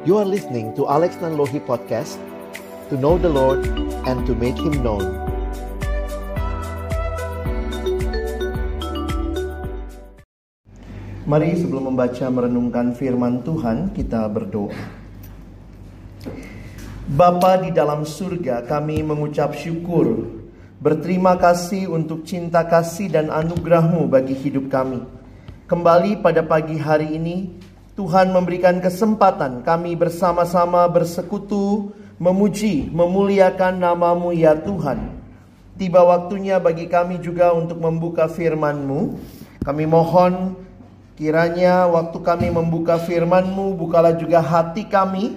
You are listening to Alex Nanlohi Podcast To know the Lord and to make Him known. Mari sebelum membaca merenungkan firman Tuhan kita berdoa. Bapa di dalam surga kami mengucap syukur Berterima kasih untuk cinta kasih dan anugerahmu bagi hidup kami. Kembali pada pagi hari ini Tuhan memberikan kesempatan kami bersama-sama bersekutu Memuji, memuliakan namamu ya Tuhan. Tiba waktunya bagi kami juga untuk membuka firman-Mu. Kami mohon Kiranya waktu kami membuka firman-Mu, bukalah juga hati kami.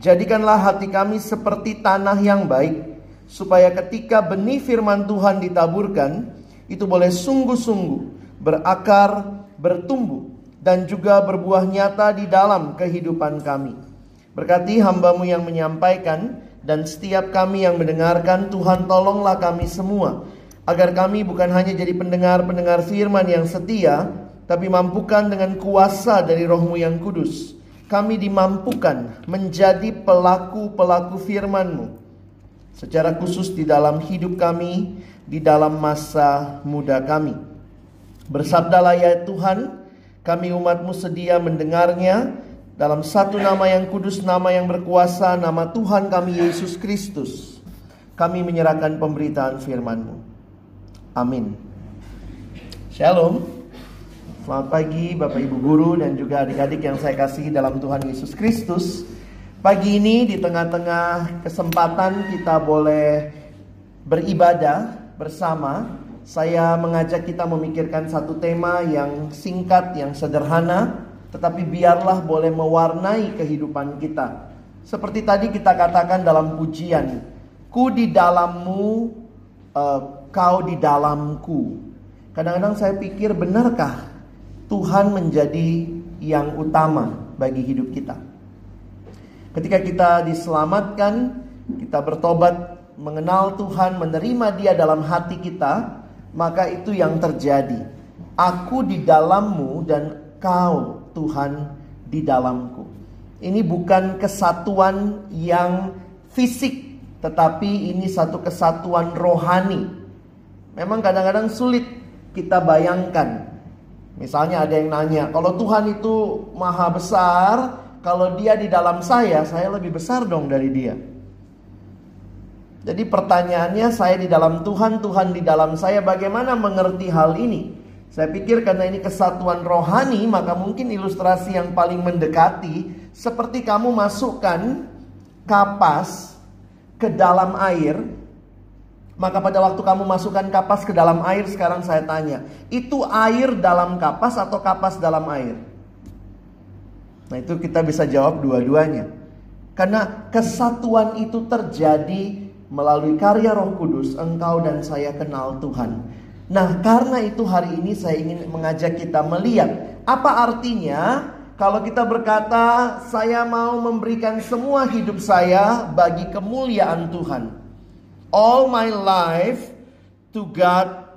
Jadikanlah hati kami seperti tanah yang baik, supaya ketika benih firman Tuhan ditaburkan, itu boleh sungguh-sungguh berakar, bertumbuh, dan juga berbuah nyata di dalam kehidupan kami. Berkati hambamu yang menyampaikan, dan setiap kami yang mendengarkan, Tuhan tolonglah kami semua, agar kami bukan hanya jadi pendengar-pendengar firman yang setia, tapi mampukan dengan kuasa dari rohmu yang kudus. Kami dimampukan menjadi pelaku-pelaku firmanmu. Secara khusus di dalam hidup kami, di dalam masa muda kami. Bersabdalah ya Tuhan, kami umatmu sedia mendengarnya dalam satu nama yang kudus, nama yang berkuasa, nama Tuhan kami Yesus Kristus. Kami menyerahkan pemberitaan firmanmu. Amin. Shalom. Selamat pagi Bapak Ibu Guru dan juga adik-adik yang saya kasih dalam Tuhan Yesus Kristus. Pagi ini di tengah-tengah kesempatan kita boleh beribadah bersama. Saya mengajak kita memikirkan satu tema yang singkat, yang sederhana, tetapi biarlah boleh mewarnai kehidupan kita. Seperti tadi kita katakan dalam pujian, ku di dalammu, uh, kau di dalamku. Kadang-kadang saya pikir benarkah Tuhan menjadi yang utama bagi hidup kita. Ketika kita diselamatkan, kita bertobat, mengenal Tuhan, menerima Dia dalam hati kita, maka itu yang terjadi. Aku di dalammu dan kau Tuhan di dalamku. Ini bukan kesatuan yang fisik, tetapi ini satu kesatuan rohani. Memang kadang-kadang sulit kita bayangkan Misalnya ada yang nanya, kalau Tuhan itu maha besar, kalau dia di dalam saya, saya lebih besar dong dari dia. Jadi pertanyaannya saya di dalam Tuhan, Tuhan di dalam saya, bagaimana mengerti hal ini? Saya pikir karena ini kesatuan rohani, maka mungkin ilustrasi yang paling mendekati seperti kamu masukkan kapas ke dalam air, maka pada waktu kamu masukkan kapas ke dalam air sekarang saya tanya, itu air dalam kapas atau kapas dalam air? Nah itu kita bisa jawab dua-duanya. Karena kesatuan itu terjadi melalui karya roh kudus, engkau dan saya kenal Tuhan. Nah karena itu hari ini saya ingin mengajak kita melihat apa artinya kalau kita berkata saya mau memberikan semua hidup saya bagi kemuliaan Tuhan all my life to God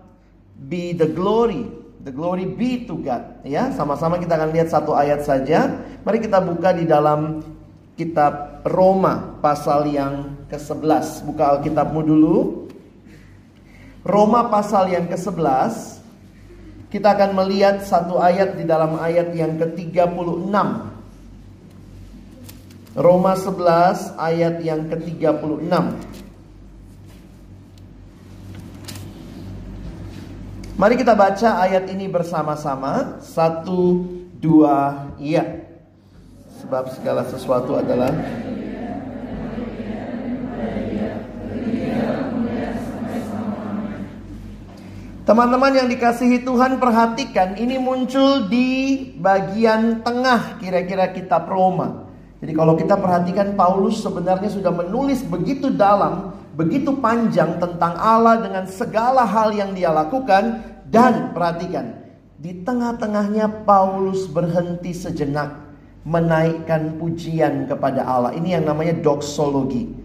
be the glory. The glory be to God. Ya, sama-sama kita akan lihat satu ayat saja. Mari kita buka di dalam kitab Roma pasal yang ke-11. Buka Alkitabmu dulu. Roma pasal yang ke-11. Kita akan melihat satu ayat di dalam ayat yang ke-36. Roma 11 ayat yang ke-36. Mari kita baca ayat ini bersama-sama. Satu, dua, iya. Sebab segala sesuatu adalah Teman-teman yang dikasihi Tuhan perhatikan ini muncul di bagian tengah kira-kira kitab Roma. Jadi kalau kita perhatikan Paulus sebenarnya sudah menulis begitu dalam, begitu panjang tentang Allah dengan segala hal yang dia lakukan dan perhatikan di tengah-tengahnya Paulus berhenti sejenak menaikkan pujian kepada Allah. Ini yang namanya doksologi.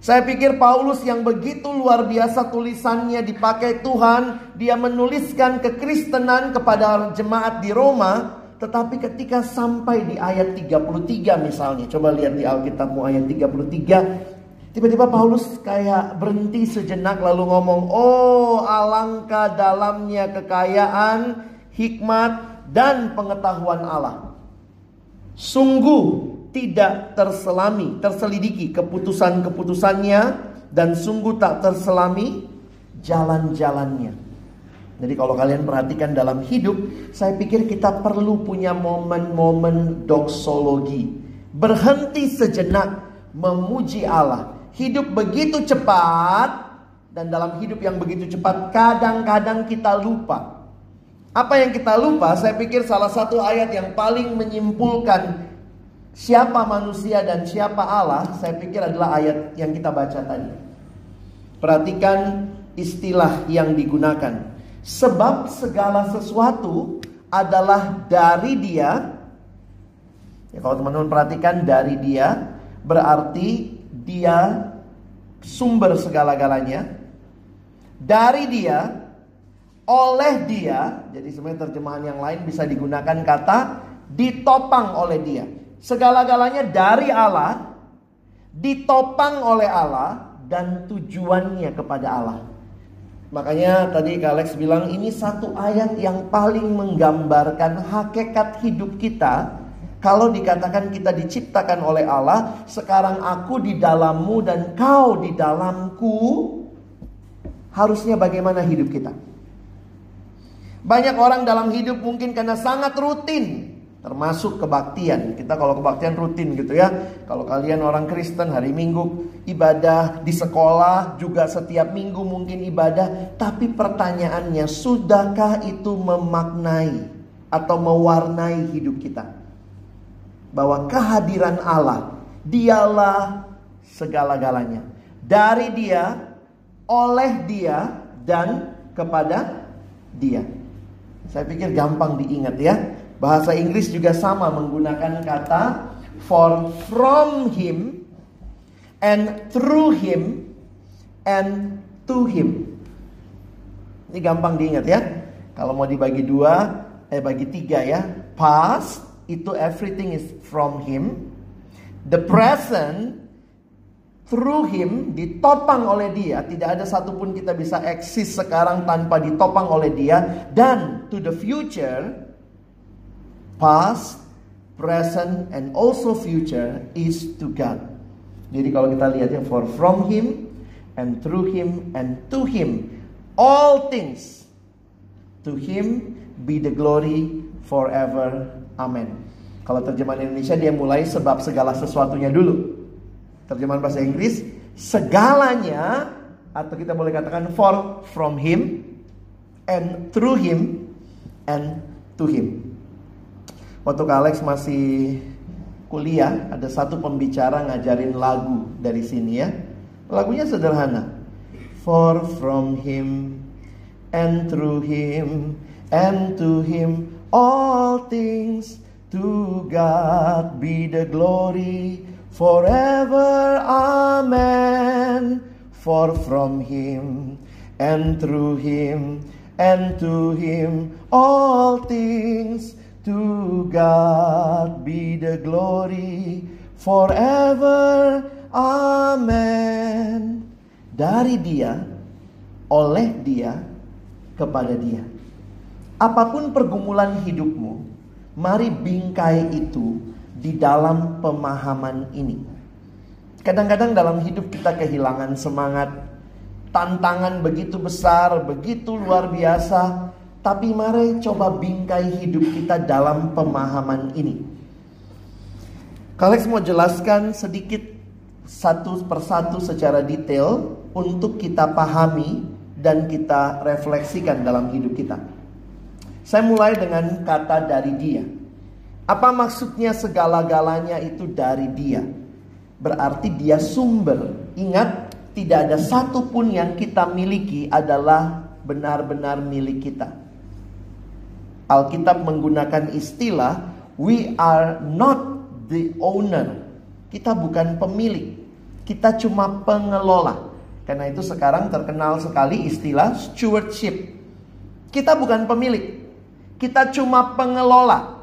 Saya pikir Paulus yang begitu luar biasa tulisannya dipakai Tuhan, dia menuliskan kekristenan kepada jemaat di Roma tetapi ketika sampai di ayat 33 misalnya, coba lihat di Alkitabmu ayat 33, tiba-tiba Paulus kayak berhenti sejenak lalu ngomong, "Oh, alangkah dalamnya kekayaan, hikmat dan pengetahuan Allah. Sungguh tidak terselami, terselidiki keputusan-keputusannya dan sungguh tak terselami jalan-jalannya." Jadi kalau kalian perhatikan dalam hidup, saya pikir kita perlu punya momen-momen doksologi. Berhenti sejenak memuji Allah. Hidup begitu cepat dan dalam hidup yang begitu cepat kadang-kadang kita lupa. Apa yang kita lupa? Saya pikir salah satu ayat yang paling menyimpulkan siapa manusia dan siapa Allah, saya pikir adalah ayat yang kita baca tadi. Perhatikan istilah yang digunakan. Sebab segala sesuatu adalah dari dia. Ya, kalau teman-teman perhatikan dari dia berarti dia sumber segala-galanya. Dari dia, oleh dia. Jadi sebenarnya terjemahan yang lain bisa digunakan kata ditopang oleh dia. Segala-galanya dari Allah, ditopang oleh Allah dan tujuannya kepada Allah. Makanya tadi Kak Alex bilang ini satu ayat yang paling menggambarkan hakikat hidup kita. Kalau dikatakan kita diciptakan oleh Allah, sekarang aku di dalammu dan kau di dalamku, harusnya bagaimana hidup kita? Banyak orang dalam hidup mungkin karena sangat rutin Termasuk kebaktian. Kita kalau kebaktian rutin gitu ya. Kalau kalian orang Kristen hari Minggu ibadah di sekolah juga setiap minggu mungkin ibadah. Tapi pertanyaannya sudahkah itu memaknai atau mewarnai hidup kita? Bahwa kehadiran Allah dialah segala-galanya. Dari dia, oleh dia, dan kepada dia. Saya pikir gampang diingat ya. Bahasa Inggris juga sama menggunakan kata for from him and through him and to him. Ini gampang diingat ya. Kalau mau dibagi dua, eh bagi tiga ya. Past itu everything is from him. The present through him ditopang oleh dia. Tidak ada satupun kita bisa eksis sekarang tanpa ditopang oleh dia. Dan to the future past, present, and also future is to God. Jadi kalau kita lihat yang for from Him and through Him and to Him, all things to Him be the glory forever. Amen. Kalau terjemahan Indonesia dia mulai sebab segala sesuatunya dulu. Terjemahan bahasa Inggris segalanya atau kita boleh katakan for from him and through him and to him. Waktu Kak Alex masih kuliah, ada satu pembicara ngajarin lagu dari sini ya. Lagunya sederhana. For from him and through him and to him all things to God be the glory forever. Amen. For from him and through him and to him all things To God be the glory forever. Amen. Dari dia, oleh dia, kepada dia. Apa pun pergumulan hidupmu, mari bingkai itu di dalam pemahaman ini. Kadang-kadang dalam hidup kita kehilangan semangat, tantangan begitu besar, begitu luar biasa, tapi mari coba bingkai hidup kita dalam pemahaman ini. Kalex mau jelaskan sedikit satu persatu secara detail untuk kita pahami dan kita refleksikan dalam hidup kita. Saya mulai dengan kata dari dia. Apa maksudnya segala-galanya itu dari dia? Berarti dia sumber. Ingat, tidak ada satupun yang kita miliki adalah benar-benar milik kita. Alkitab menggunakan istilah we are not the owner. Kita bukan pemilik. Kita cuma pengelola. Karena itu sekarang terkenal sekali istilah stewardship. Kita bukan pemilik. Kita cuma pengelola.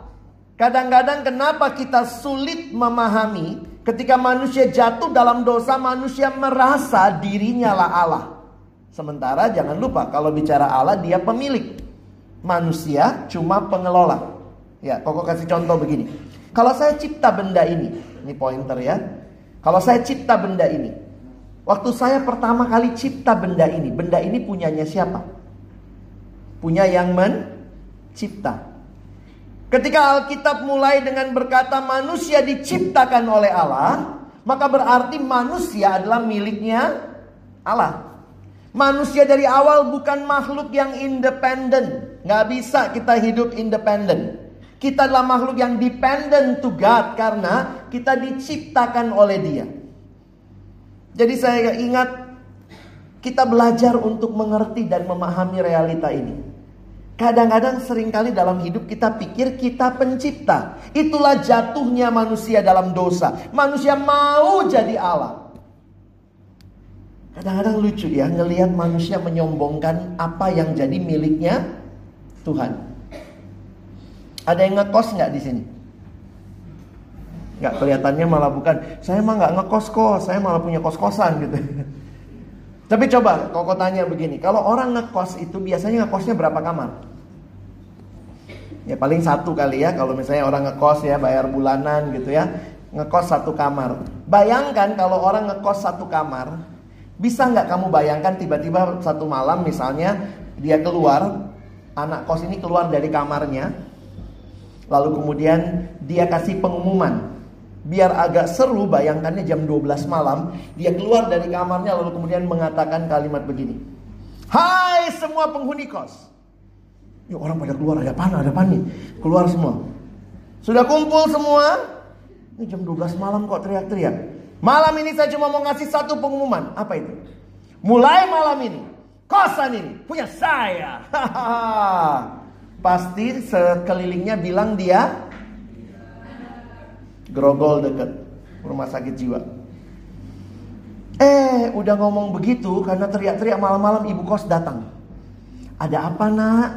Kadang-kadang kenapa kita sulit memahami ketika manusia jatuh dalam dosa, manusia merasa dirinya lah Allah. Sementara jangan lupa kalau bicara Allah dia pemilik. Manusia cuma pengelola. Ya, Koko kasih contoh begini. Kalau saya cipta benda ini, ini pointer ya. Kalau saya cipta benda ini, waktu saya pertama kali cipta benda ini, benda ini punyanya siapa? Punya yang mencipta. Ketika Alkitab mulai dengan berkata manusia diciptakan oleh Allah, maka berarti manusia adalah miliknya Allah. Manusia dari awal bukan makhluk yang independen. Nggak bisa kita hidup independen. Kita adalah makhluk yang dependent to God karena kita diciptakan oleh Dia. Jadi saya ingat kita belajar untuk mengerti dan memahami realita ini. Kadang-kadang sering kali dalam hidup kita pikir kita pencipta. Itulah jatuhnya manusia dalam dosa. Manusia mau jadi Allah. Kadang-kadang lucu ya ngelihat manusia menyombongkan apa yang jadi miliknya Tuhan. Ada yang ngekos nggak di sini? Nggak kelihatannya malah bukan. Saya mah nggak ngekos kos, saya malah punya kos kosan gitu. Tapi coba koko tanya begini, kalau orang ngekos itu biasanya ngekosnya berapa kamar? Ya paling satu kali ya, kalau misalnya orang ngekos ya bayar bulanan gitu ya, ngekos satu kamar. Bayangkan kalau orang ngekos satu kamar, bisa nggak kamu bayangkan tiba-tiba satu malam misalnya dia keluar, anak kos ini keluar dari kamarnya, Lalu kemudian dia kasih pengumuman. Biar agak seru bayangkannya jam 12 malam. Dia keluar dari kamarnya lalu kemudian mengatakan kalimat begini. Hai semua penghuni kos. Yuk orang pada keluar ada panah ada panik. Keluar semua. Sudah kumpul semua. Ini jam 12 malam kok teriak-teriak. Malam ini saya cuma mau ngasih satu pengumuman. Apa itu? Mulai malam ini. Kosan ini punya saya. pasti sekelilingnya bilang dia grogol deket rumah sakit jiwa. Eh, udah ngomong begitu karena teriak-teriak malam-malam ibu kos datang. Ada apa nak?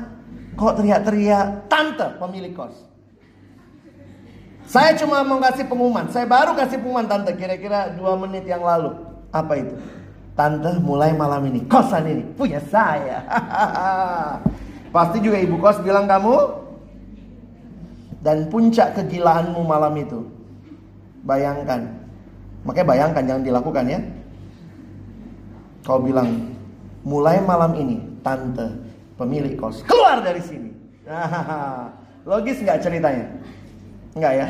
Kok teriak-teriak? Tante pemilik kos. Saya cuma mau kasih pengumuman. Saya baru kasih pengumuman tante kira-kira dua menit yang lalu. Apa itu? Tante mulai malam ini kosan ini punya saya. Pasti juga ibu kos bilang kamu dan puncak kegilaanmu malam itu. Bayangkan. Makanya bayangkan jangan dilakukan ya. Kau bilang mulai malam ini tante pemilik kos keluar dari sini. Logis nggak ceritanya? Enggak ya?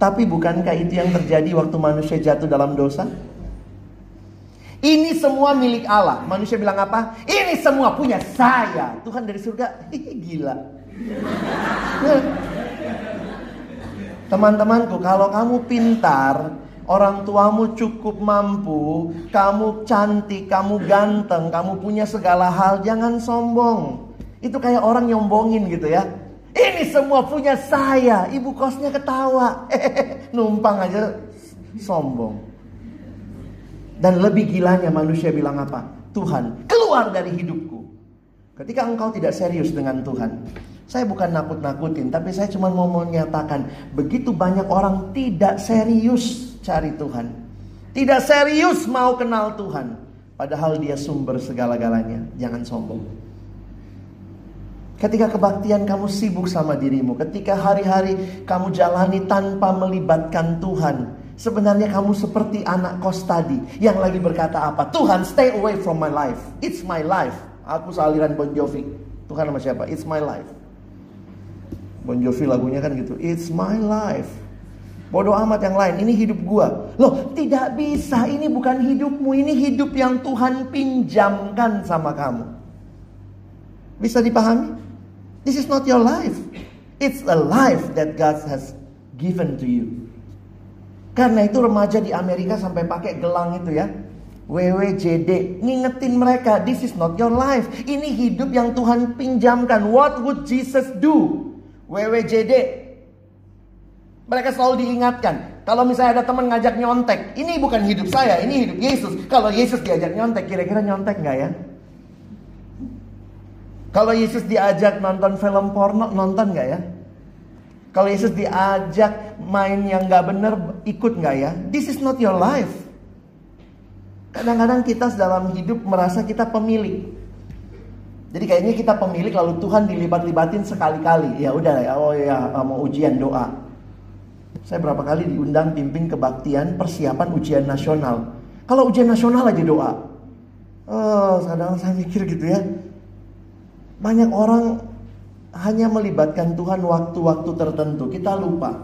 Tapi bukankah itu yang terjadi waktu manusia jatuh dalam dosa? Ini semua milik Allah. Manusia bilang apa? Ini semua punya saya. Tuhan dari surga, gila. Teman-temanku, kalau kamu pintar, orang tuamu cukup mampu, kamu cantik, kamu ganteng, kamu punya segala hal, jangan sombong. Itu kayak orang nyombongin gitu ya. Ini semua punya saya. Ibu kosnya ketawa. Numpang aja sombong. Dan lebih gilanya manusia bilang apa? Tuhan, keluar dari hidupku. Ketika engkau tidak serius dengan Tuhan. Saya bukan nakut-nakutin, tapi saya cuma mau menyatakan begitu banyak orang tidak serius cari Tuhan. Tidak serius mau kenal Tuhan. Padahal dia sumber segala-galanya. Jangan sombong. Ketika kebaktian kamu sibuk sama dirimu, ketika hari-hari kamu jalani tanpa melibatkan Tuhan, Sebenarnya kamu seperti anak kos tadi yang lagi berkata apa? Tuhan, stay away from my life. It's my life. Aku sealiran Bon Jovi. Tuhan nama siapa? It's my life. Bon Jovi lagunya kan gitu. It's my life. Bodoh amat yang lain. Ini hidup gua. Loh, tidak bisa. Ini bukan hidupmu. Ini hidup yang Tuhan pinjamkan sama kamu. Bisa dipahami? This is not your life. It's a life that God has given to you. Karena itu remaja di Amerika sampai pakai gelang itu ya. WWJD ngingetin mereka this is not your life ini hidup yang Tuhan pinjamkan what would Jesus do WWJD mereka selalu diingatkan kalau misalnya ada teman ngajak nyontek ini bukan hidup saya ini hidup Yesus kalau Yesus diajak nyontek kira-kira nyontek nggak ya kalau Yesus diajak nonton film porno nonton nggak ya Kalau Yesus diajak main yang nggak bener, ikut nggak ya? This is not your life. Kadang-kadang kita dalam hidup merasa kita pemilik. Jadi kayaknya kita pemilik lalu Tuhan dilibat-libatin sekali-kali. Ya udah ya, oh ya mau ujian doa. Saya berapa kali diundang pimpin kebaktian persiapan ujian nasional. Kalau ujian nasional aja doa. Oh, kadang saya mikir gitu ya. Banyak orang hanya melibatkan Tuhan waktu-waktu tertentu. Kita lupa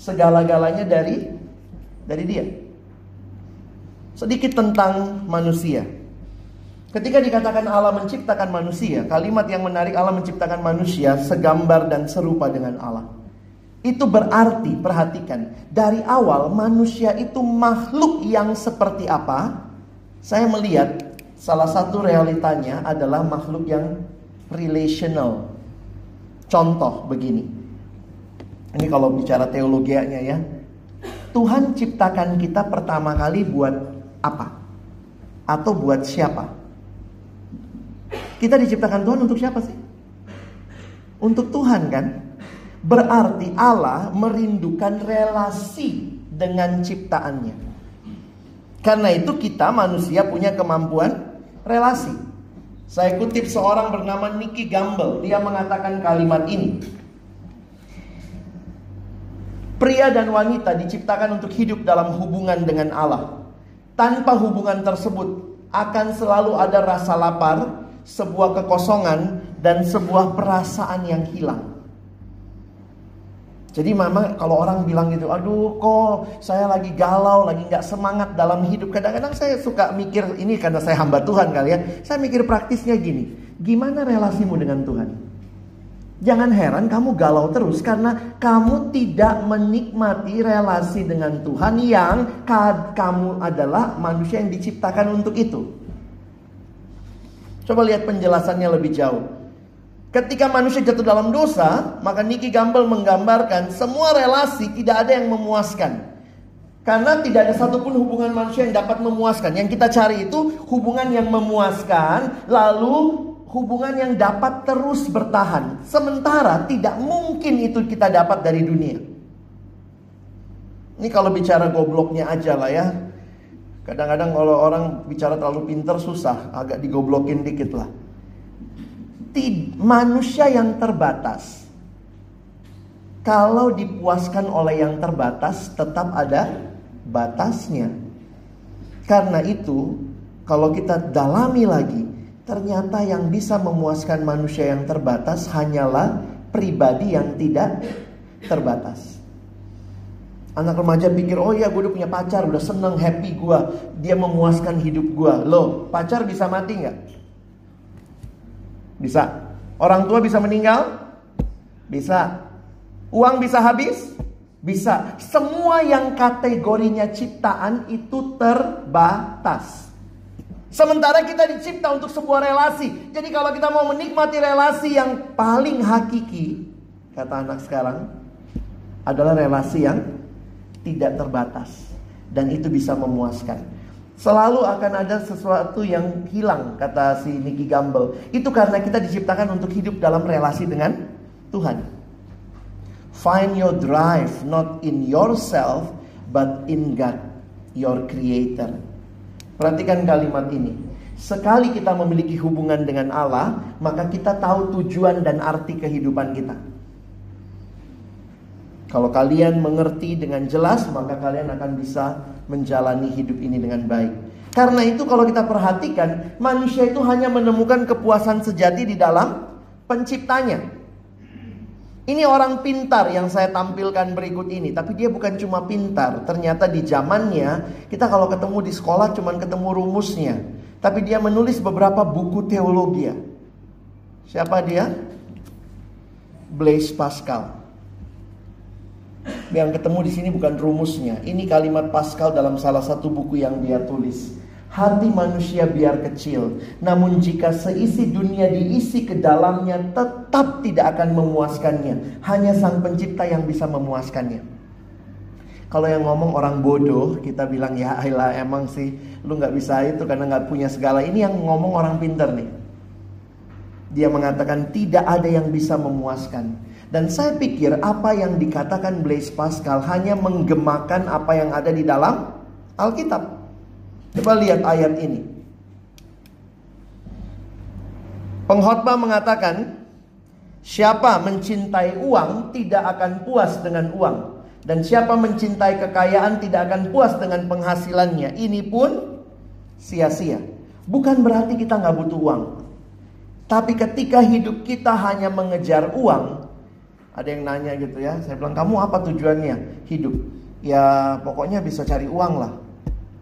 segala-galanya dari dari Dia. Sedikit tentang manusia. Ketika dikatakan Allah menciptakan manusia, kalimat yang menarik Allah menciptakan manusia segambar dan serupa dengan Allah. Itu berarti, perhatikan, dari awal manusia itu makhluk yang seperti apa? Saya melihat salah satu realitanya adalah makhluk yang relational. Contoh begini. Ini kalau bicara teologianya ya. Tuhan ciptakan kita pertama kali buat apa? Atau buat siapa? Kita diciptakan Tuhan untuk siapa sih? Untuk Tuhan kan? Berarti Allah merindukan relasi dengan ciptaannya. Karena itu kita manusia punya kemampuan relasi. Saya kutip seorang bernama Nicky Gamble. Dia mengatakan kalimat ini. Pria dan wanita diciptakan untuk hidup dalam hubungan dengan Allah. Tanpa hubungan tersebut akan selalu ada rasa lapar, sebuah kekosongan, dan sebuah perasaan yang hilang. Jadi mama kalau orang bilang gitu, aduh kok saya lagi galau, lagi nggak semangat dalam hidup. Kadang-kadang saya suka mikir ini karena saya hamba Tuhan kali ya. Saya mikir praktisnya gini, gimana relasimu dengan Tuhan? Jangan heran kamu galau terus karena kamu tidak menikmati relasi dengan Tuhan yang kamu adalah manusia yang diciptakan untuk itu. Coba lihat penjelasannya lebih jauh. Ketika manusia jatuh dalam dosa, maka Niki Gamble menggambarkan semua relasi tidak ada yang memuaskan. Karena tidak ada satupun hubungan manusia yang dapat memuaskan. Yang kita cari itu hubungan yang memuaskan, lalu hubungan yang dapat terus bertahan. Sementara tidak mungkin itu kita dapat dari dunia. Ini kalau bicara gobloknya aja lah ya. Kadang-kadang kalau orang bicara terlalu pinter susah, agak digoblokin dikit lah manusia yang terbatas. Kalau dipuaskan oleh yang terbatas, tetap ada batasnya. Karena itu, kalau kita dalami lagi, ternyata yang bisa memuaskan manusia yang terbatas hanyalah pribadi yang tidak terbatas. Anak remaja pikir, oh ya gue udah punya pacar, udah seneng, happy gue. Dia memuaskan hidup gue. Loh, pacar bisa mati nggak? Bisa. Orang tua bisa meninggal? Bisa. Uang bisa habis? Bisa. Semua yang kategorinya ciptaan itu terbatas. Sementara kita dicipta untuk sebuah relasi. Jadi kalau kita mau menikmati relasi yang paling hakiki, kata anak sekarang, adalah relasi yang tidak terbatas. Dan itu bisa memuaskan. Selalu akan ada sesuatu yang hilang kata si Nicky Gamble. Itu karena kita diciptakan untuk hidup dalam relasi dengan Tuhan. Find your drive not in yourself but in God, your creator. Perhatikan kalimat ini. Sekali kita memiliki hubungan dengan Allah, maka kita tahu tujuan dan arti kehidupan kita. Kalau kalian mengerti dengan jelas, maka kalian akan bisa menjalani hidup ini dengan baik. Karena itu kalau kita perhatikan, manusia itu hanya menemukan kepuasan sejati di dalam penciptanya. Ini orang pintar yang saya tampilkan berikut ini, tapi dia bukan cuma pintar. Ternyata di zamannya kita kalau ketemu di sekolah cuma ketemu rumusnya, tapi dia menulis beberapa buku teologi. Siapa dia? Blaise Pascal. Yang ketemu di sini bukan rumusnya. Ini kalimat Pascal dalam salah satu buku yang dia tulis. Hati manusia biar kecil, namun jika seisi dunia diisi ke dalamnya tetap tidak akan memuaskannya. Hanya Sang Pencipta yang bisa memuaskannya. Kalau yang ngomong orang bodoh, kita bilang ya Ayla emang sih lu nggak bisa itu karena nggak punya segala. Ini yang ngomong orang pinter nih. Dia mengatakan tidak ada yang bisa memuaskan. Dan saya pikir apa yang dikatakan Blaise Pascal hanya menggemakan apa yang ada di dalam Alkitab. Coba lihat ayat ini. Pengkhotbah mengatakan, siapa mencintai uang tidak akan puas dengan uang. Dan siapa mencintai kekayaan tidak akan puas dengan penghasilannya. Ini pun sia-sia. Bukan berarti kita nggak butuh uang. Tapi ketika hidup kita hanya mengejar uang, ada yang nanya gitu ya, saya bilang kamu apa tujuannya hidup? Ya pokoknya bisa cari uang lah.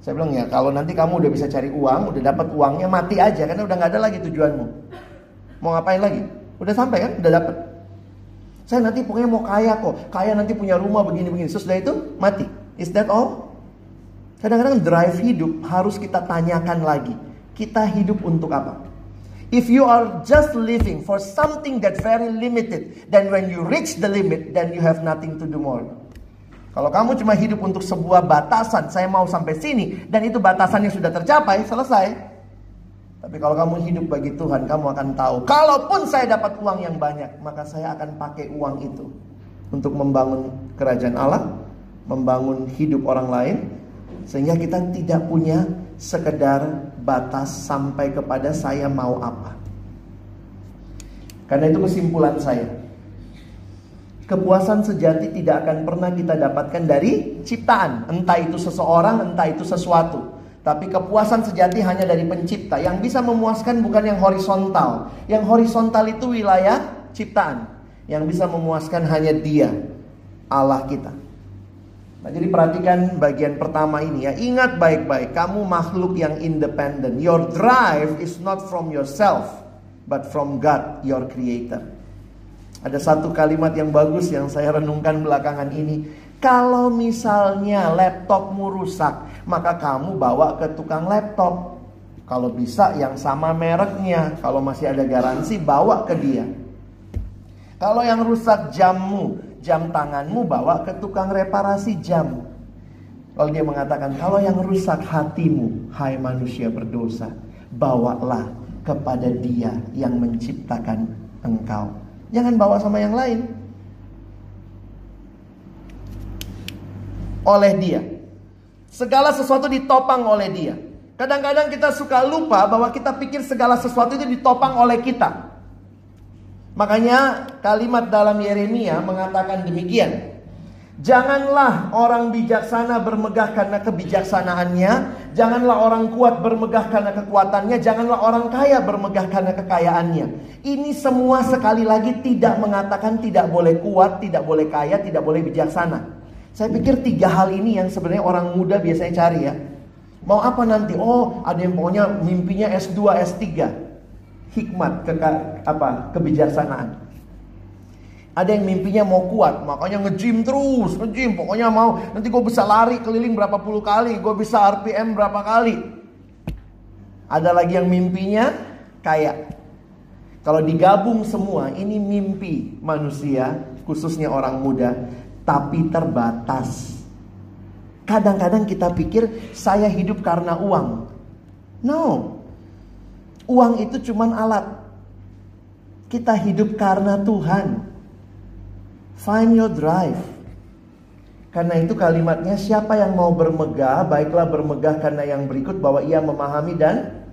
Saya bilang ya kalau nanti kamu udah bisa cari uang, udah dapat uangnya mati aja karena udah nggak ada lagi tujuanmu. Mau ngapain lagi? Udah sampai kan? Udah dapat. Saya nanti pokoknya mau kaya kok. Kaya nanti punya rumah begini-begini. Sesudah itu mati. Is that all? Kadang-kadang drive hidup harus kita tanyakan lagi. Kita hidup untuk apa? If you are just living for something that very limited, then when you reach the limit, then you have nothing to do more. Kalau kamu cuma hidup untuk sebuah batasan, saya mau sampai sini, dan itu batasan yang sudah tercapai, selesai. Tapi kalau kamu hidup bagi Tuhan, kamu akan tahu, kalaupun saya dapat uang yang banyak, maka saya akan pakai uang itu untuk membangun kerajaan Allah, membangun hidup orang lain, sehingga kita tidak punya sekedar batas sampai kepada saya mau apa. Karena itu kesimpulan saya. Kepuasan sejati tidak akan pernah kita dapatkan dari ciptaan, entah itu seseorang, entah itu sesuatu. Tapi kepuasan sejati hanya dari pencipta. Yang bisa memuaskan bukan yang horizontal. Yang horizontal itu wilayah ciptaan. Yang bisa memuaskan hanya dia, Allah kita. Nah, jadi perhatikan bagian pertama ini ya. Ingat baik-baik, kamu makhluk yang independen. Your drive is not from yourself, but from God, your creator. Ada satu kalimat yang bagus yang saya renungkan belakangan ini. Kalau misalnya laptopmu rusak, maka kamu bawa ke tukang laptop. Kalau bisa yang sama mereknya, kalau masih ada garansi bawa ke dia. Kalau yang rusak jammu, jam tanganmu bawa ke tukang reparasi jam. Lalu dia mengatakan, kalau yang rusak hatimu, hai manusia berdosa, bawalah kepada dia yang menciptakan engkau. Jangan bawa sama yang lain. Oleh dia. Segala sesuatu ditopang oleh dia. Kadang-kadang kita suka lupa bahwa kita pikir segala sesuatu itu ditopang oleh kita. Makanya kalimat dalam Yeremia mengatakan demikian. Janganlah orang bijaksana bermegah karena kebijaksanaannya, janganlah orang kuat bermegah karena kekuatannya, janganlah orang kaya bermegah karena kekayaannya. Ini semua sekali lagi tidak mengatakan tidak boleh kuat, tidak boleh kaya, tidak boleh bijaksana. Saya pikir tiga hal ini yang sebenarnya orang muda biasanya cari ya. Mau apa nanti? Oh, ada yang pokoknya mimpinya S2, S3 hikmat ke apa kebijaksanaan. Ada yang mimpinya mau kuat, makanya nge-gym terus, nge-gym. Pokoknya mau nanti gue bisa lari keliling berapa puluh kali, gue bisa RPM berapa kali. Ada lagi yang mimpinya kaya. Kalau digabung semua, ini mimpi manusia, khususnya orang muda, tapi terbatas. Kadang-kadang kita pikir saya hidup karena uang. No, Uang itu cuma alat. Kita hidup karena Tuhan. Find your drive. Karena itu kalimatnya siapa yang mau bermegah, baiklah bermegah karena yang berikut bahwa ia memahami dan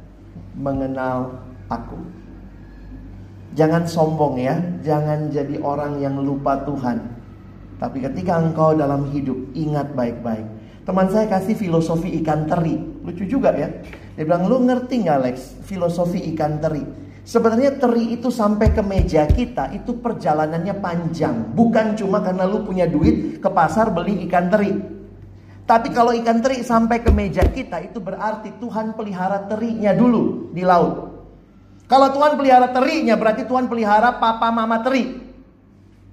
mengenal aku. Jangan sombong ya, jangan jadi orang yang lupa Tuhan. Tapi ketika engkau dalam hidup, ingat baik-baik. Teman saya kasih filosofi ikan teri, lucu juga ya. Dia bilang, lu ngerti gak Lex filosofi ikan teri? Sebenarnya teri itu sampai ke meja kita itu perjalanannya panjang. Bukan cuma karena lu punya duit ke pasar beli ikan teri. Tapi kalau ikan teri sampai ke meja kita itu berarti Tuhan pelihara terinya dulu di laut. Kalau Tuhan pelihara terinya berarti Tuhan pelihara papa mama teri.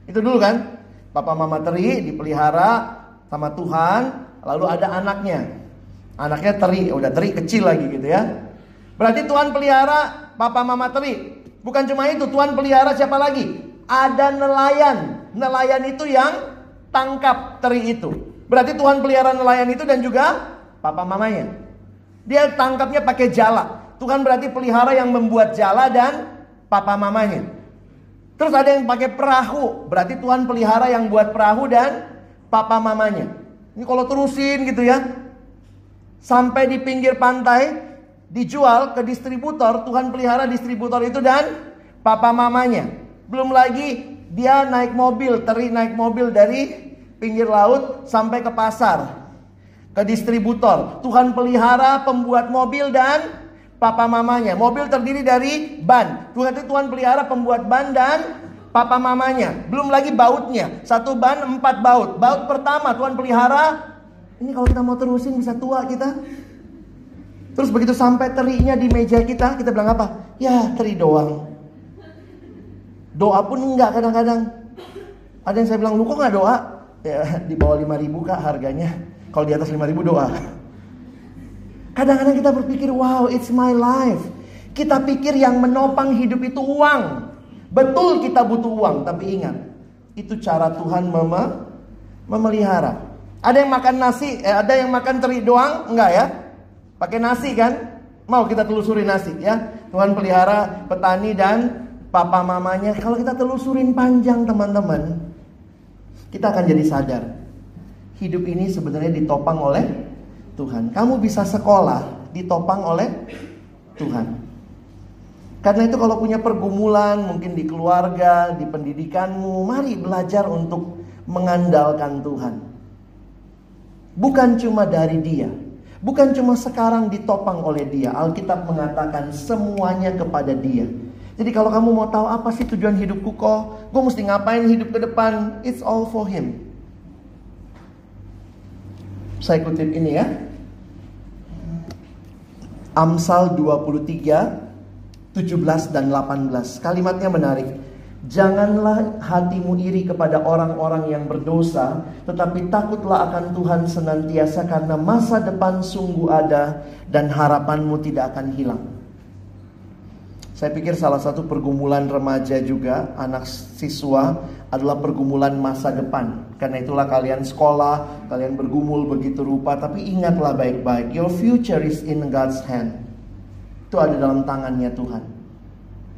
Itu dulu kan? Papa mama teri dipelihara sama Tuhan, lalu ada anaknya. Anaknya teri, udah teri kecil lagi gitu ya. Berarti Tuhan pelihara papa mama teri. Bukan cuma itu, Tuhan pelihara siapa lagi? Ada nelayan. Nelayan itu yang tangkap teri itu. Berarti Tuhan pelihara nelayan itu dan juga papa mamanya. Dia tangkapnya pakai jala. Tuhan berarti pelihara yang membuat jala dan papa mamanya. Terus ada yang pakai perahu, berarti Tuhan pelihara yang buat perahu dan papa mamanya. Ini kalau terusin gitu ya. Sampai di pinggir pantai dijual ke distributor, Tuhan pelihara distributor itu dan papa mamanya. Belum lagi dia naik mobil, teri naik mobil dari pinggir laut sampai ke pasar. Ke distributor. Tuhan pelihara pembuat mobil dan papa mamanya. Mobil terdiri dari ban. Tuhan itu Tuhan pelihara pembuat ban dan papa mamanya. Belum lagi bautnya. Satu ban empat baut. Baut pertama Tuhan pelihara. Ini kalau kita mau terusin bisa tua kita. Terus begitu sampai terinya di meja kita, kita bilang apa? Ya teri doang. Doa pun enggak kadang-kadang. Ada yang saya bilang, lu kok nggak doa? Ya di bawah 5 ribu kak harganya. Kalau di atas 5 ribu doa. Kadang-kadang kita berpikir, wow it's my life. Kita pikir yang menopang hidup itu uang. Betul kita butuh uang, tapi ingat. Itu cara Tuhan mema memelihara. Ada yang makan nasi, eh, ada yang makan teri doang? Enggak ya? Pakai nasi kan? Mau kita telusuri nasi ya. Tuhan pelihara petani dan papa mamanya. Kalau kita telusurin panjang teman-teman, kita akan jadi sadar. Hidup ini sebenarnya ditopang oleh Tuhan. Kamu bisa sekolah ditopang oleh Tuhan. Karena itu kalau punya pergumulan mungkin di keluarga, di pendidikanmu, mari belajar untuk mengandalkan Tuhan. Bukan cuma dari dia, Bukan cuma sekarang ditopang oleh dia. Alkitab mengatakan semuanya kepada dia. Jadi kalau kamu mau tahu apa sih tujuan hidupku kok, gue mesti ngapain hidup ke depan, it's all for him. Saya kutip ini ya. Amsal 23, 17 dan 18. Kalimatnya menarik. Janganlah hatimu iri kepada orang-orang yang berdosa, tetapi takutlah akan Tuhan senantiasa karena masa depan sungguh ada dan harapanmu tidak akan hilang. Saya pikir salah satu pergumulan remaja juga, anak siswa adalah pergumulan masa depan. Karena itulah kalian sekolah, kalian bergumul begitu rupa, tapi ingatlah baik-baik, your future is in God's hand. Itu ada dalam tangannya Tuhan.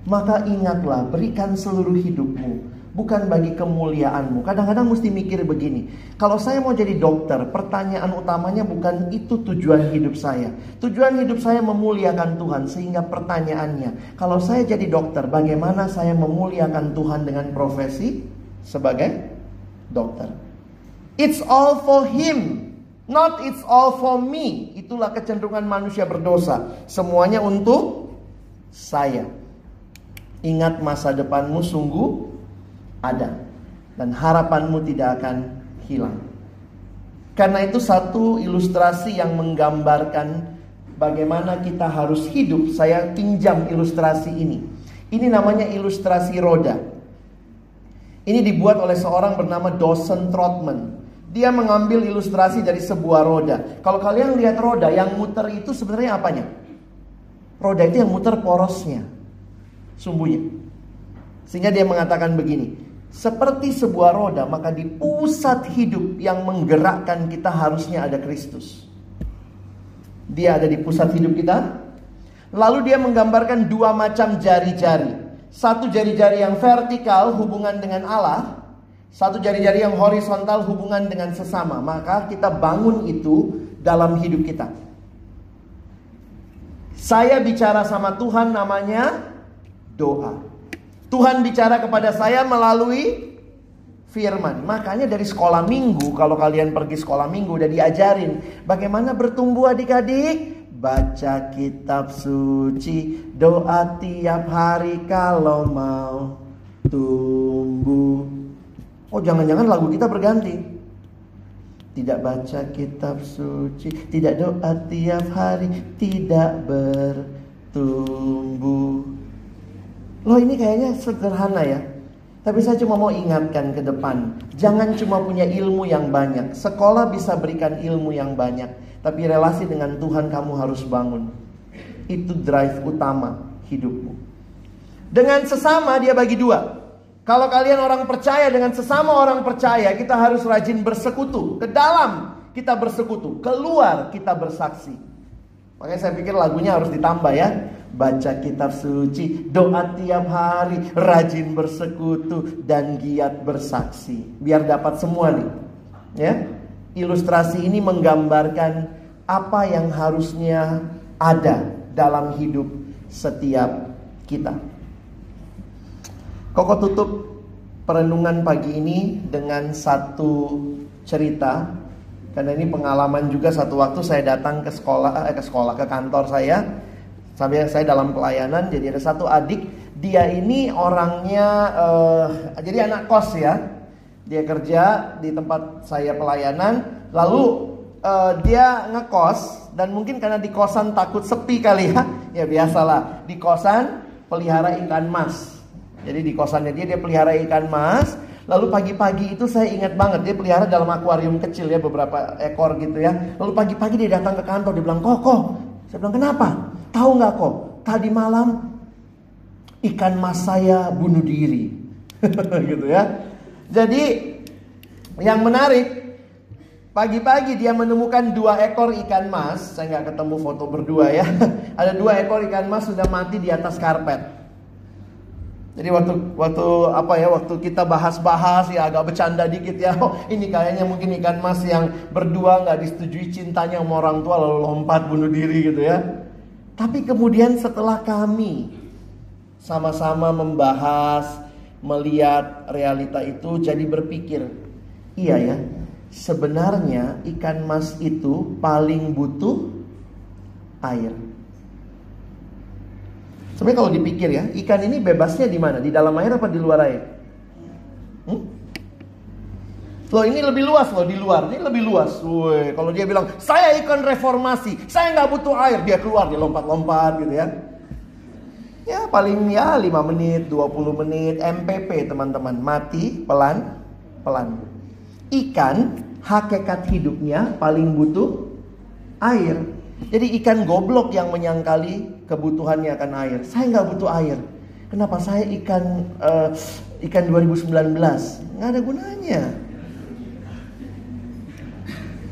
Maka ingatlah, berikan seluruh hidupmu bukan bagi kemuliaanmu. Kadang-kadang mesti mikir begini, kalau saya mau jadi dokter, pertanyaan utamanya bukan itu tujuan hidup saya. Tujuan hidup saya memuliakan Tuhan, sehingga pertanyaannya, kalau saya jadi dokter, bagaimana saya memuliakan Tuhan dengan profesi sebagai dokter? It's all for him, not it's all for me. Itulah kecenderungan manusia berdosa. Semuanya untuk saya. Ingat masa depanmu sungguh ada dan harapanmu tidak akan hilang. Karena itu satu ilustrasi yang menggambarkan bagaimana kita harus hidup. Saya pinjam ilustrasi ini. Ini namanya ilustrasi roda. Ini dibuat oleh seorang bernama Dawson Trotman. Dia mengambil ilustrasi dari sebuah roda. Kalau kalian lihat roda, yang muter itu sebenarnya apanya? Roda itu yang muter porosnya sumbunya. Sehingga dia mengatakan begini, seperti sebuah roda, maka di pusat hidup yang menggerakkan kita harusnya ada Kristus. Dia ada di pusat hidup kita. Lalu dia menggambarkan dua macam jari-jari. Satu jari-jari yang vertikal hubungan dengan Allah, satu jari-jari yang horizontal hubungan dengan sesama. Maka kita bangun itu dalam hidup kita. Saya bicara sama Tuhan namanya doa. Tuhan bicara kepada saya melalui firman. Makanya dari sekolah minggu, kalau kalian pergi sekolah minggu udah diajarin bagaimana bertumbuh adik-adik. Baca kitab suci, doa tiap hari kalau mau tumbuh. Oh jangan-jangan lagu kita berganti. Tidak baca kitab suci, tidak doa tiap hari, tidak bertumbuh. Loh ini kayaknya sederhana ya. Tapi saya cuma mau ingatkan ke depan. Jangan cuma punya ilmu yang banyak. Sekolah bisa berikan ilmu yang banyak. Tapi relasi dengan Tuhan kamu harus bangun. Itu drive utama hidupmu. Dengan sesama dia bagi dua. Kalau kalian orang percaya dengan sesama orang percaya, kita harus rajin bersekutu. Ke dalam kita bersekutu, keluar kita bersaksi. Makanya saya pikir lagunya harus ditambah ya. Baca kitab suci, doa tiap hari, rajin bersekutu dan giat bersaksi. Biar dapat semua nih. Ya. Ilustrasi ini menggambarkan apa yang harusnya ada dalam hidup setiap kita. Koko tutup perenungan pagi ini dengan satu cerita karena ini pengalaman juga satu waktu saya datang ke sekolah eh, ke sekolah ke kantor saya sampai saya dalam pelayanan jadi ada satu adik dia ini orangnya uh, jadi anak kos ya. Dia kerja di tempat saya pelayanan. Lalu uh, dia ngekos dan mungkin karena di kosan takut sepi kali ya ya biasalah. Di kosan pelihara ikan mas. Jadi di kosannya dia dia pelihara ikan mas. Lalu pagi-pagi itu saya ingat banget dia pelihara dalam akuarium kecil ya beberapa ekor gitu ya. Lalu pagi-pagi dia datang ke kantor dia bilang koko saya bilang kenapa tahu nggak kok tadi malam ikan mas saya bunuh diri gitu ya jadi yang menarik Pagi-pagi dia menemukan dua ekor ikan mas. Saya nggak ketemu foto berdua ya. Ada dua ekor ikan mas sudah mati di atas karpet. Jadi waktu waktu apa ya waktu kita bahas-bahas ya agak bercanda dikit ya. Oh, ini kayaknya mungkin ikan mas yang berdua nggak disetujui cintanya sama orang tua lalu lompat bunuh diri gitu ya. Tapi kemudian setelah kami sama-sama membahas, melihat realita itu jadi berpikir, iya ya, sebenarnya ikan mas itu paling butuh air. Sebenarnya kalau dipikir ya, ikan ini bebasnya di mana? Di dalam air apa di luar air? Hmm? Loh ini lebih luas loh di luar, ini lebih luas. Woi, kalau dia bilang saya ikan reformasi, saya nggak butuh air, dia keluar, dia lompat-lompat gitu ya. Ya paling ya 5 menit, 20 menit, MPP teman-teman, mati pelan pelan. Ikan hakikat hidupnya paling butuh air. Jadi ikan goblok yang menyangkali kebutuhannya akan air. Saya nggak butuh air. Kenapa saya ikan uh, ikan 2019? Nggak ada gunanya.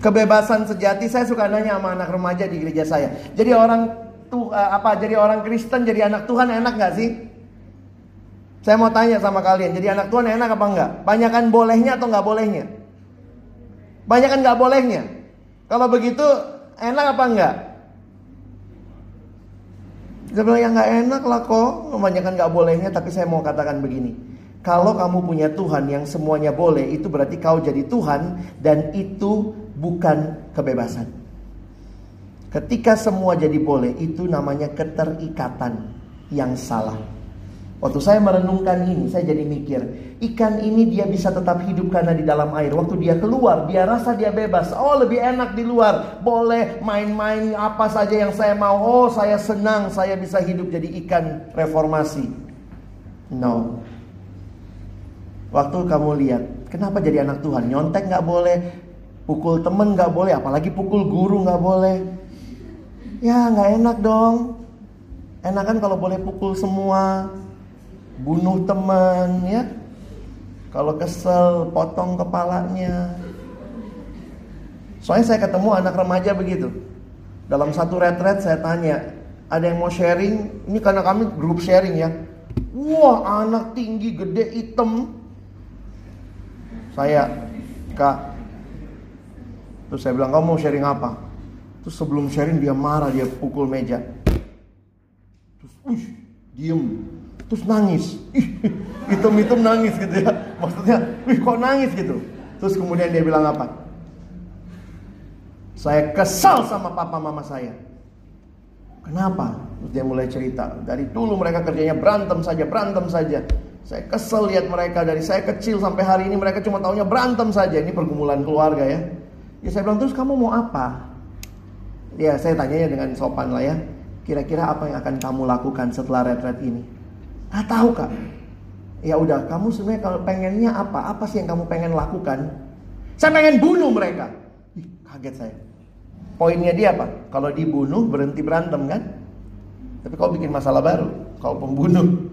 Kebebasan sejati saya suka nanya sama anak remaja di gereja saya. Jadi orang tuh uh, apa? Jadi orang Kristen jadi anak Tuhan enak nggak sih? Saya mau tanya sama kalian, jadi anak Tuhan enak apa enggak? Banyakan bolehnya atau nggak bolehnya? Banyak kan nggak bolehnya. Kalau begitu enak apa enggak? Saya bilang ya nggak enak lah kok, kebanyakan nggak bolehnya. Tapi saya mau katakan begini, kalau kamu punya Tuhan yang semuanya boleh, itu berarti kau jadi Tuhan dan itu bukan kebebasan. Ketika semua jadi boleh, itu namanya keterikatan yang salah. Waktu saya merenungkan ini, saya jadi mikir, ikan ini dia bisa tetap hidup karena di dalam air. Waktu dia keluar, dia rasa dia bebas. Oh, lebih enak di luar. Boleh main-main apa saja yang saya mau. Oh, saya senang, saya bisa hidup jadi ikan reformasi. No. Waktu kamu lihat, kenapa jadi anak Tuhan? Nyontek nggak boleh, pukul temen nggak boleh, apalagi pukul guru nggak boleh. Ya nggak enak dong. Enak kan kalau boleh pukul semua, bunuh teman ya. Kalau kesel potong kepalanya. Soalnya saya ketemu anak remaja begitu. Dalam satu retret saya tanya, ada yang mau sharing? Ini karena kami grup sharing ya. Wah, anak tinggi, gede, hitam. Saya, Kak. Terus saya bilang, kamu mau sharing apa? Terus sebelum sharing dia marah, dia pukul meja. Terus, ush, diem terus nangis. Hitam-hitam nangis gitu ya. Maksudnya, wih kok nangis gitu. Terus kemudian dia bilang apa? Saya kesal sama papa mama saya. Kenapa? Terus dia mulai cerita. Dari dulu mereka kerjanya berantem saja, berantem saja. Saya kesel lihat mereka dari saya kecil sampai hari ini mereka cuma taunya berantem saja. Ini pergumulan keluarga ya. Ya saya bilang terus kamu mau apa? Ya saya tanya dengan sopan lah ya. Kira-kira apa yang akan kamu lakukan setelah retret ini? Ah tahu kak. Ya udah, kamu sebenarnya kalau pengennya apa? Apa sih yang kamu pengen lakukan? Saya pengen bunuh mereka. Ih, kaget saya. Poinnya dia apa? Kalau dibunuh berhenti berantem kan? Tapi kau bikin masalah baru. Kau pembunuh.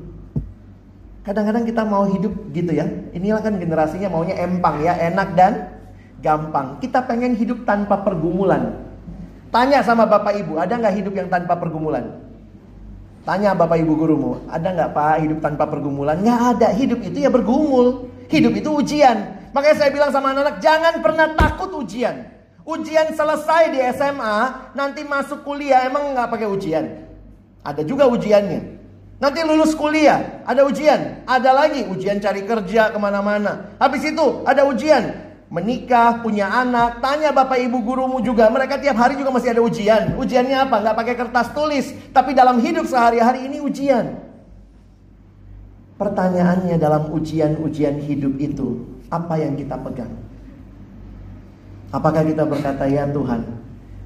Kadang-kadang kita mau hidup gitu ya. Inilah kan generasinya maunya empang ya, enak dan gampang. Kita pengen hidup tanpa pergumulan. Tanya sama bapak ibu, ada nggak hidup yang tanpa pergumulan? Tanya Bapak Ibu gurumu, ada nggak Pak hidup tanpa pergumulan? Nggak ada. Hidup itu ya bergumul. Hidup itu ujian. Makanya saya bilang sama anak-anak, jangan pernah takut ujian. Ujian selesai di SMA, nanti masuk kuliah emang nggak pakai ujian. Ada juga ujiannya. Nanti lulus kuliah, ada ujian. Ada lagi ujian cari kerja ke mana-mana. Habis itu ada ujian menikah, punya anak, tanya bapak ibu gurumu juga. Mereka tiap hari juga masih ada ujian. Ujiannya apa? Nggak pakai kertas tulis, tapi dalam hidup sehari-hari ini ujian. Pertanyaannya dalam ujian-ujian hidup itu, apa yang kita pegang? Apakah kita berkata, ya Tuhan,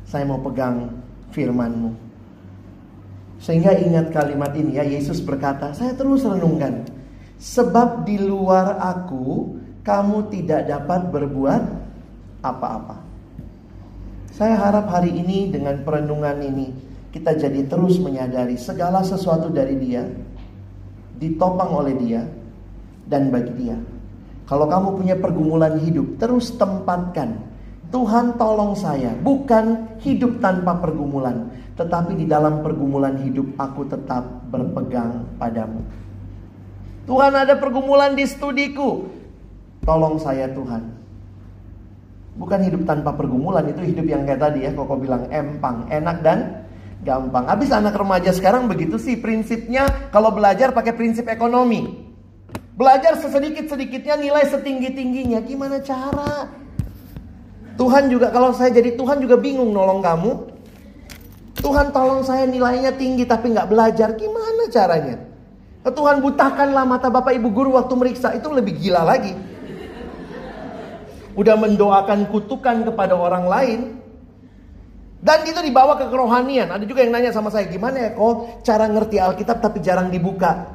saya mau pegang firman-Mu. Sehingga ingat kalimat ini ya, Yesus berkata, saya terus renungkan. Sebab di luar aku kamu tidak dapat berbuat apa-apa. Saya harap hari ini dengan perenungan ini kita jadi terus menyadari segala sesuatu dari Dia ditopang oleh Dia dan bagi Dia. Kalau kamu punya pergumulan hidup, terus tempatkan Tuhan tolong saya, bukan hidup tanpa pergumulan, tetapi di dalam pergumulan hidup aku tetap berpegang padamu. Tuhan ada pergumulan di studiku, Tolong saya Tuhan. Bukan hidup tanpa pergumulan, itu hidup yang kayak tadi ya, Koko bilang empang, enak dan gampang. Habis anak remaja sekarang begitu sih prinsipnya kalau belajar pakai prinsip ekonomi. Belajar sesedikit-sedikitnya nilai setinggi-tingginya. Gimana cara? Tuhan juga kalau saya jadi Tuhan juga bingung nolong kamu. Tuhan tolong saya nilainya tinggi tapi nggak belajar. Gimana caranya? Tuhan butakanlah mata bapak ibu guru waktu meriksa. Itu lebih gila lagi udah mendoakan kutukan kepada orang lain. Dan itu dibawa ke kerohanian. Ada juga yang nanya sama saya, gimana ya kok cara ngerti Alkitab tapi jarang dibuka?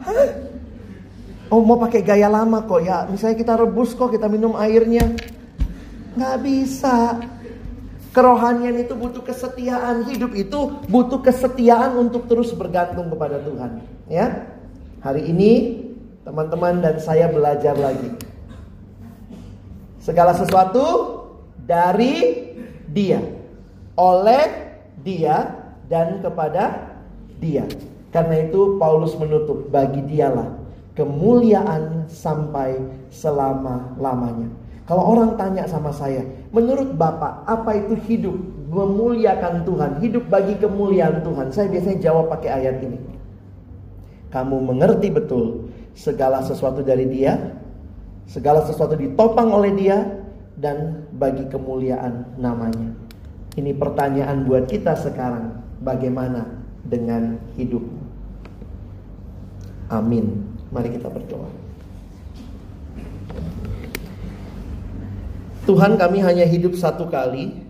Hah? Oh mau pakai gaya lama kok ya. Misalnya kita rebus kok kita minum airnya. Nggak bisa. Kerohanian itu butuh kesetiaan. Hidup itu butuh kesetiaan untuk terus bergantung kepada Tuhan. Ya, Hari ini teman-teman dan saya belajar lagi. Segala sesuatu dari Dia, oleh Dia dan kepada Dia. Karena itu Paulus menutup bagi dialah kemuliaan sampai selama-lamanya. Kalau orang tanya sama saya, menurut Bapak, apa itu hidup memuliakan Tuhan, hidup bagi kemuliaan Tuhan? Saya biasanya jawab pakai ayat ini. Kamu mengerti betul segala sesuatu dari Dia, Segala sesuatu ditopang oleh dia dan bagi kemuliaan namanya. Ini pertanyaan buat kita sekarang. Bagaimana dengan hidup? Amin. Mari kita berdoa. Tuhan kami hanya hidup satu kali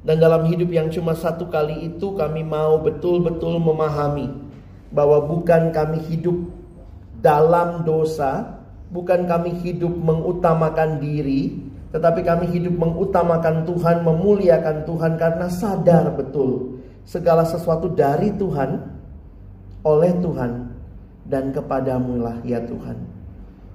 dan dalam hidup yang cuma satu kali itu kami mau betul-betul memahami bahwa bukan kami hidup dalam dosa Bukan kami hidup mengutamakan diri, tetapi kami hidup mengutamakan Tuhan, memuliakan Tuhan karena sadar betul segala sesuatu dari Tuhan, oleh Tuhan, dan kepadamu lah ya Tuhan.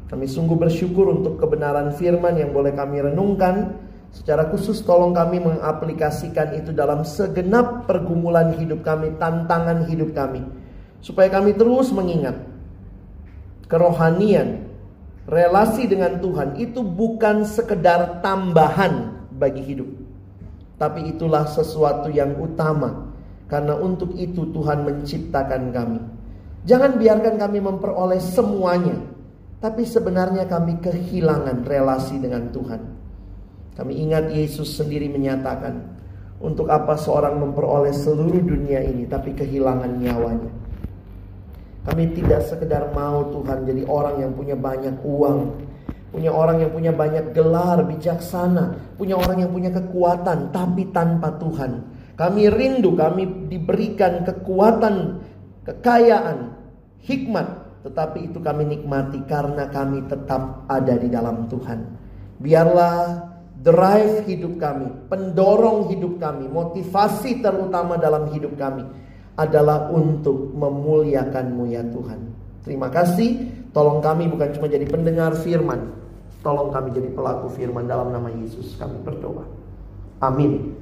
Kami sungguh bersyukur untuk kebenaran firman yang boleh kami renungkan. Secara khusus tolong kami mengaplikasikan itu dalam segenap pergumulan hidup kami, tantangan hidup kami. Supaya kami terus mengingat kerohanian relasi dengan Tuhan itu bukan sekedar tambahan bagi hidup. Tapi itulah sesuatu yang utama. Karena untuk itu Tuhan menciptakan kami. Jangan biarkan kami memperoleh semuanya. Tapi sebenarnya kami kehilangan relasi dengan Tuhan. Kami ingat Yesus sendiri menyatakan. Untuk apa seorang memperoleh seluruh dunia ini tapi kehilangan nyawanya. Kami tidak sekedar mau Tuhan jadi orang yang punya banyak uang, punya orang yang punya banyak gelar, bijaksana, punya orang yang punya kekuatan, tapi tanpa Tuhan. Kami rindu, kami diberikan kekuatan, kekayaan, hikmat, tetapi itu kami nikmati karena kami tetap ada di dalam Tuhan. Biarlah drive hidup kami, pendorong hidup kami, motivasi terutama dalam hidup kami adalah untuk memuliakanmu ya Tuhan. Terima kasih, tolong kami bukan cuma jadi pendengar firman, tolong kami jadi pelaku firman dalam nama Yesus kami berdoa. Amin.